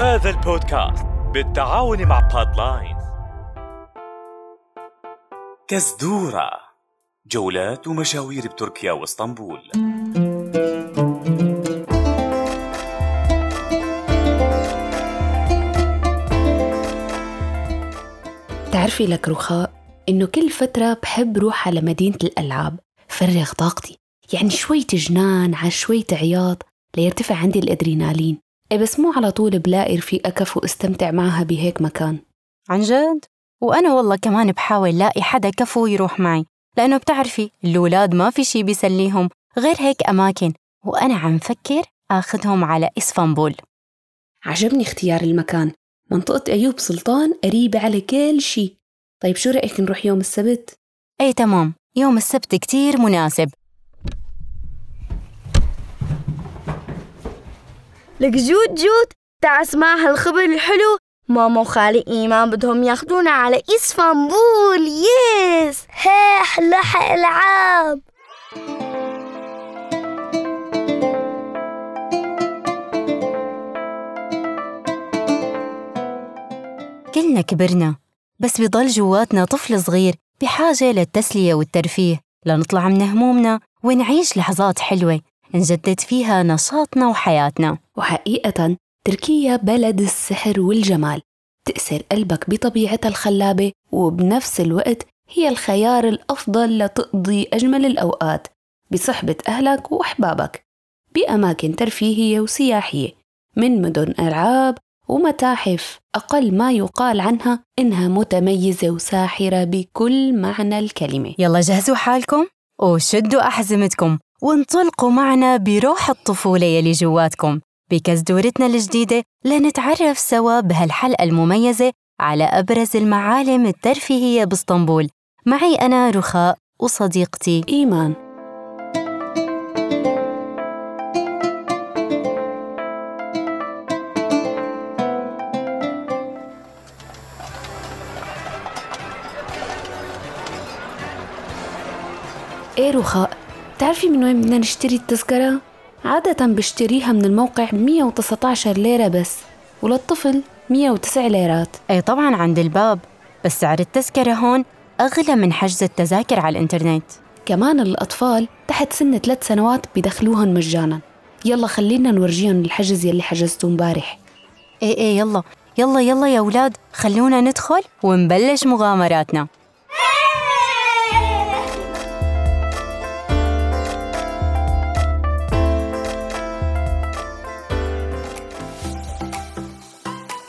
هذا البودكاست بالتعاون مع بادلاينز كزدورة جولات ومشاوير بتركيا واسطنبول. تعرفي لك رخاء إنه كل فترة بحب روح على مدينة الألعاب فرغ طاقتي. يعني شوية جنان على شوية عياط ليرتفع عندي الأدرينالين. إيه بس مو على طول بلاقي رفيقة كفو استمتع معها بهيك مكان. عن جد؟ وأنا والله كمان بحاول لاقي حدا كفو يروح معي لأنه بتعرفي الأولاد ما في شي بيسليهم غير هيك أماكن وأنا عم فكر آخذهم على إسفنبول عجبني اختيار المكان. منطقة أيوب سلطان قريبة على كل شي. طيب شو رأيك نروح يوم السبت؟ أي تمام. يوم السبت كتير مناسب. لك جود جود تعال اسمع هالخبر الحلو. ماما وخالي إيمان بدهم ياخدونا على إسفنبول yes! هي أحلى ألعاب! كلنا كبرنا بس بضل جواتنا طفل صغير بحاجة للتسلية والترفيه. لنطلع من همومنا ونعيش لحظات حلوة. نجدد فيها نشاطنا وحياتنا. وحقيقة تركيا بلد السحر والجمال. تأسر قلبك بطبيعتها الخلابة وبنفس الوقت هي الخيار الأفضل لتقضي أجمل الأوقات بصحبة أهلك وأحبابك. بأماكن ترفيهية وسياحية من مدن ألعاب ومتاحف أقل ما يقال عنها إنها متميزة وساحرة بكل معنى الكلمة. يلا جهزوا حالكم وشدوا أحزمتكم. وانطلقوا معنا بروح الطفولة يلي جواتكم. بكزدورتنا الجديدة لنتعرف سوا بهالحلقة المميزة على أبرز المعالم الترفيهية باسطنبول. معي أنا رخاء وصديقتي إيمان. إيه رخاء؟ بتعرفي من وين بدنا نشتري التذكرة؟ عادة بشتريها من الموقع ب 119 ليرة بس وللطفل 109 ليرات. أي طبعا عند الباب بس سعر التذكرة هون أغلى من حجز التذاكر على الإنترنت. كمان الأطفال تحت سن ثلاث سنوات بدخلوهن مجانا. يلا خلينا نورجيهم الحجز يلي حجزته امبارح إيه إيه يلا يلا يلا يا أولاد خلونا ندخل ونبلش مغامراتنا.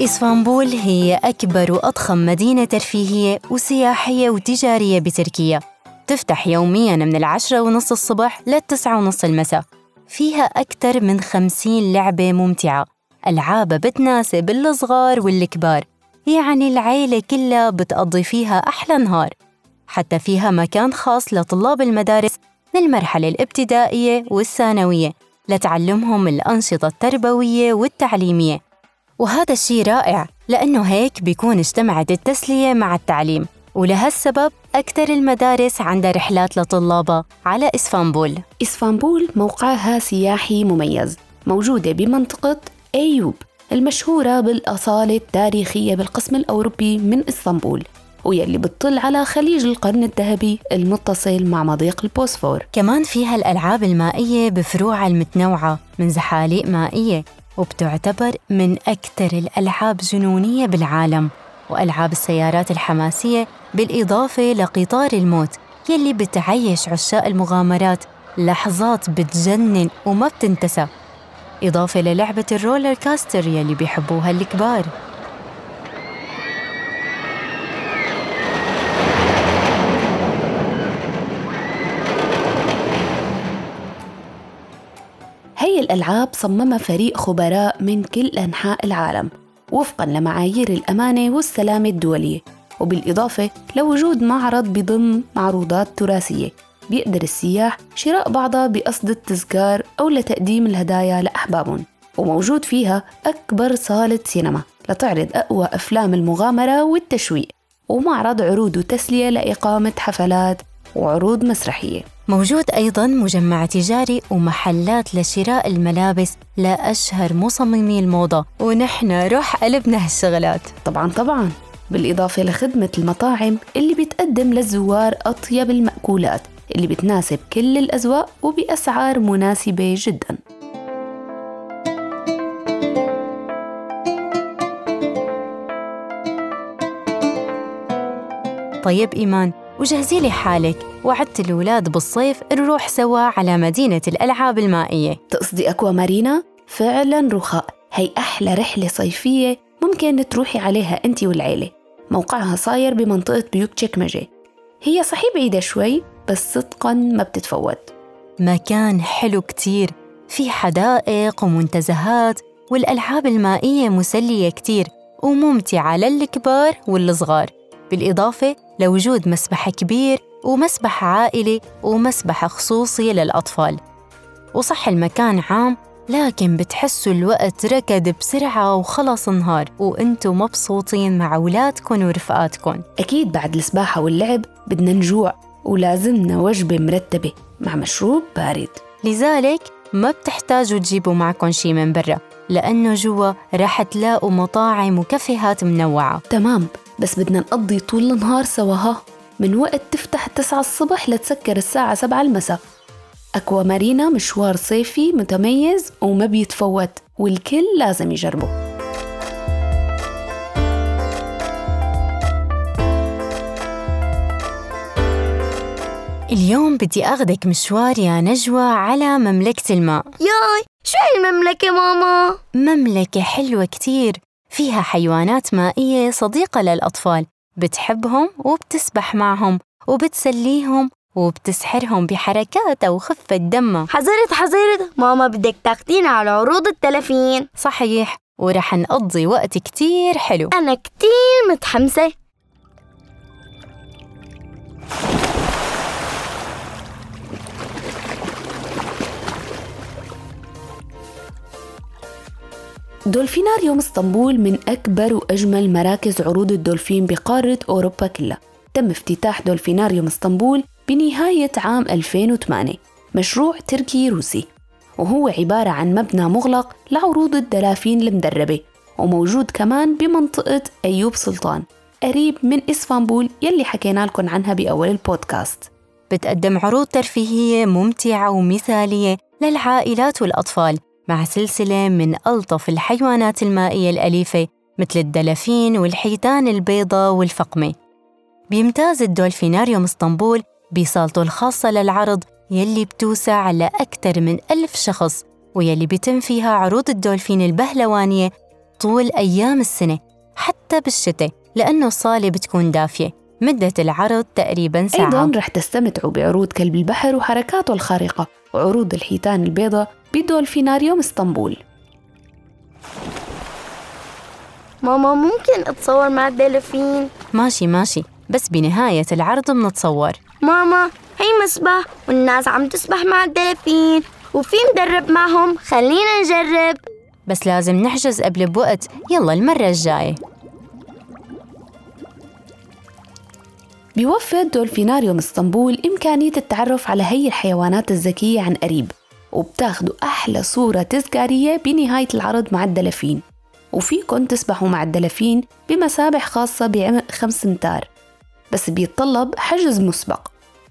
إسطنبول هي أكبر وأضخم مدينة ترفيهية وسياحية وتجارية بتركيا. تفتح يومياً من العشرة ونص الصبح للتسعة ونص المساء. فيها أكثر من خمسين لعبة ممتعة. ألعاب بتناسب الصغار والكبار. يعني العيلة كلها بتقضي فيها أحلى نهار. حتى فيها مكان خاص لطلاب المدارس من المرحلة الابتدائية والثانوية لتعلمهم الأنشطة التربوية والتعليمية. وهذا الشيء رائع لأنه هيك بيكون اجتمعت التسلية مع التعليم. ولهالسبب أكثر المدارس عندها رحلات لطلابها على إسفنبول. إسفنبول موقعها سياحي مميز موجودة بمنطقة أيوب المشهورة بالأصالة التاريخية بالقسم الأوروبي من إسطنبول ويلي بتطل على خليج القرن الذهبي المتصل مع مضيق البوسفور. كمان فيها الألعاب المائية بفروعها المتنوعة من زحاليق مائية. وبتعتبر من أكثر الألعاب جنونية بالعالم وألعاب السيارات الحماسية بالإضافة لقطار الموت يلي بتعيش عشاق المغامرات لحظات بتجنن وما بتنتسى. إضافة للعبة الرولر كاستر يلي بيحبوها الكبار. الألعاب صممها فريق خبراء من كل أنحاء العالم وفقا لمعايير الأمانة والسلامة الدولية وبالإضافة لوجود معرض بضم معروضات تراثية بيقدر السياح شراء بعضها بقصد التذكار أو لتقديم الهدايا لأحبابهم. وموجود فيها أكبر صالة سينما لتعرض أقوى أفلام المغامرة والتشويق. ومعرض عروض وتسلية لإقامة حفلات وعروض مسرحية. موجود أيضاً مجمع تجاري ومحلات لشراء الملابس لأشهر مصممي الموضة ونحن روح قلبنا هالشغلات. طبعا طبعا. بالإضافة لخدمة المطاعم اللي بتقدم للزوار أطيب المأكولات اللي بتناسب كل الأذواق وبأسعار مناسبة جداً. طيب إيمان وجهزي لي حالك. وعدت الأولاد بالصيف نروح سوا على مدينة الألعاب المائية. تقصدي أكوا مارينا؟ فعلا رخاء. هي أحلى رحلة صيفية ممكن تروحي عليها أنت والعيلة. موقعها صاير بمنطقة بيوك تشيكمجي هي صحيح بعيدة شوي بس صدقا ما بتتفوت. مكان حلو كتير. في حدائق ومنتزهات والألعاب المائية مسلية كتير وممتعة للكبار والصغار. بالإضافة لوجود مسبح كبير ومسبح عائلي ومسبح خصوصي للأطفال. وصح المكان عام لكن بتحسوا الوقت ركض بسرعة وخلص نهار وانتوا مبسوطين مع أولادكم ورفقاتكم. أكيد بعد السباحة واللعب بدنا نجوع ولازمنا وجبة مرتبة مع مشروب بارد. لذلك ما بتحتاجوا تجيبوا معكم شي من برا لأنه جوا رح تلاقوا مطاعم وكافيهات منوعة. تمام. بس بدنا نقضي طول النهار سوا ها؟ من وقت تفتح 9 الصبح لتسكر الساعة 7 المساء. أكوا مارينا مشوار صيفي متميز وما بيتفوت والكل لازم يجربه. اليوم بدي أخذك مشوار يا نجوى على مملكة الماء. ياي شو هي المملكة ماما؟ مملكة حلوة كتير. فيها حيوانات مائية صديقة للأطفال بتحبهم وبتسبح معهم وبتسليهم وبتسحرهم بحركات أو خفة دمها حذرت حذرت. ماما بدك تاخدينا على عروض التلفين. صحيح ورح نقضي وقت كتير حلو. أنا كتير متحمسة. دولفيناريوم اسطنبول من أكبر وأجمل مراكز عروض الدولفين بقارة أوروبا كلها. تم افتتاح دولفيناريوم اسطنبول بنهاية عام 2008 مشروع تركي روسي. وهو عبارة عن مبنى مغلق لعروض الدلافين المدربة وموجود كمان بمنطقة أيوب سلطان قريب من إسفنبول يلي حكينا لكم عنها بأول البودكاست. بتقدم عروض ترفيهية ممتعة ومثالية للعائلات والأطفال. مع سلسلة من ألطف الحيوانات المائية الأليفة مثل الدلافين والحيتان البيضاء والفقمة. بيمتاز الدولفيناريوم اسطنبول بصالته الخاصة للعرض يلي بتوسع لأكثر من ألف شخص ويلي بيتم فيها عروض الدولفين البهلوانية طول أيام السنة حتى بالشتاء لأنه الصالة بتكون دافية. مدة العرض تقريبا ساعة. أيضا رح تستمتعوا بعروض كلب البحر وحركاته الخارقة وعروض الحيتان البيضاء بدولفيناريوم اسطنبول. ماما ممكن أتصور مع الدلافين ماشي ماشي. بس بنهاية العرض منتصور. ماما هي مسبح والناس عم تسبح مع الدلافين وفي مدرب معهم. خلينا نجرب. بس لازم نحجز قبل بوقت. يلا المرة الجاية. بيوفر دولفيناريوم اسطنبول إمكانية التعرف على هي الحيوانات الذكية عن قريب. وبتاخدوا أحلى صورة تذكارية بنهاية العرض مع الدلافين. وفيكن تسبحوا مع الدلافين بمسابح خاصة بعمق خمس امتار بس بيتطلب حجز مسبق.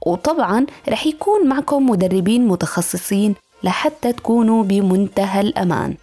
وطبعا رح يكون معكم مدربين متخصصين لحتى تكونوا بمنتهى الأمان.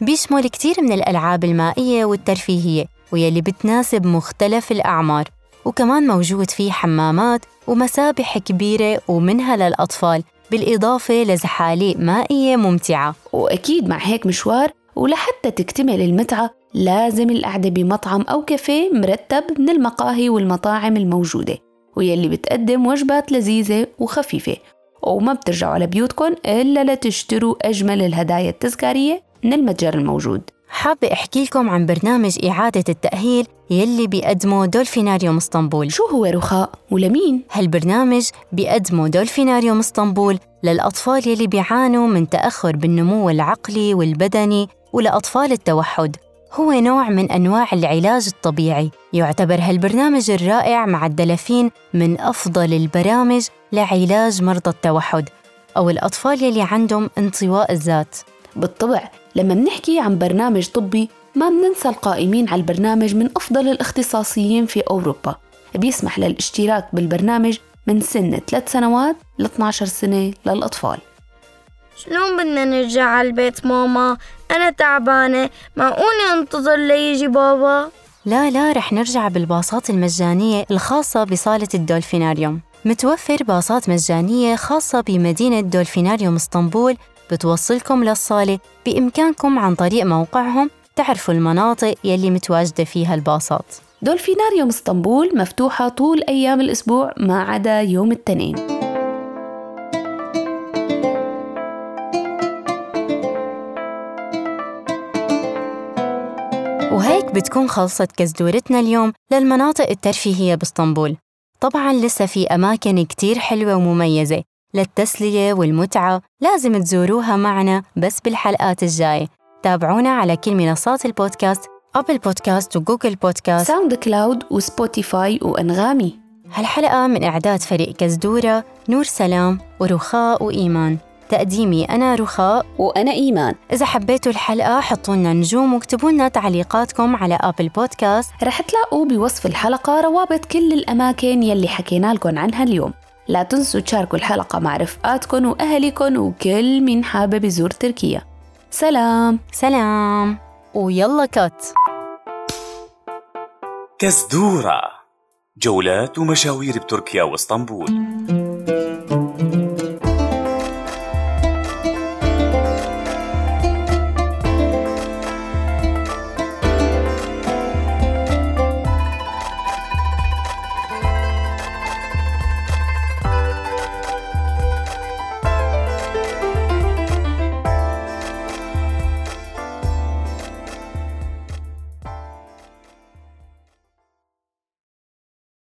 بيشمل كتير من الألعاب المائية والترفيهية ويلي بتناسب مختلف الأعمار. وكمان موجود فيه حمامات ومسابح كبيرة ومنها للأطفال. بالإضافة لزحاليق مائية ممتعة. وأكيد مع هيك مشوار ولحتى تكتمل المتعة لازم القعدة بمطعم أو كافيه مرتب من المقاهي والمطاعم الموجودة ويلي بتقدم وجبات لذيذة وخفيفة. وما بترجعوا على بيوتكم إلا لتشتروا أجمل الهدايا التذكارية من المتجر الموجود. حابة أحكي لكم عن برنامج إعادة التأهيل؟ يلي بيقدمه دولفيناريوم اسطنبول. شو هو رخاء ولمين؟ هالبرنامج بيقدمه دولفيناريوم اسطنبول للأطفال يلي بيعانوا من تأخر بالنمو العقلي والبدني ولأطفال التوحد. هو نوع من أنواع العلاج الطبيعي. يعتبر هالبرنامج الرائع مع الدلافين من أفضل البرامج لعلاج مرضى التوحد أو الأطفال يلي عندهم انطواء الذات. بالطبع لما بنحكي عن برنامج طبي ما بننسى القائمين على البرنامج من أفضل الاختصاصيين في أوروبا. بيسمح للاشتراك بالبرنامج من سن 3 سنوات ل 12 سنة للأطفال. شلون بدنا نرجع على البيت ماما؟ أنا تعبانة معقول أنتظر ليجي بابا؟ لا لا رح نرجع بالباصات المجانية الخاصة بصالة الدولفيناريوم. متوفر باصات مجانية خاصة بمدينة دولفيناريوم إسطنبول بتوصلكم للصالة بإمكانكم عن طريق موقعهم تعرفوا المناطق يلي متواجدة فيها الباصات. دولفيناريوم اسطنبول مفتوحة طول أيام الأسبوع ما عدا يوم الاثنين وهيك بتكون خلصت كزدورتنا اليوم للمناطق الترفيهية باسطنبول. طبعا لسه في أماكن كتير حلوة ومميزة للتسلية والمتعة لازم تزوروها معنا بس بالحلقات الجاية. تابعونا على كل منصات البودكاست Apple Podcast و Google Podcast. SoundCloud و Spotify وأنغامي. هالحلقة من إعداد فريق كزدورة نور سلام ورخاء وإيمان. تقديمي أنا رخاء. وأنا إيمان. إذا حبيتوا الحلقة حطوا لنا نجوم واكتبوا لنا تعليقاتكم على أبل بودكاست. رح تلاقوا بوصف الحلقة روابط كل الأماكن يلي حكينا لكم عنها اليوم. لا تنسوا تشاركوا الحلقة مع رفقاتكم وأهلكم وكل من حابب يزور تركيا. سلام. سلام. ويلا كات. كزدورة جولات ومشاوير بتركيا واسطنبول.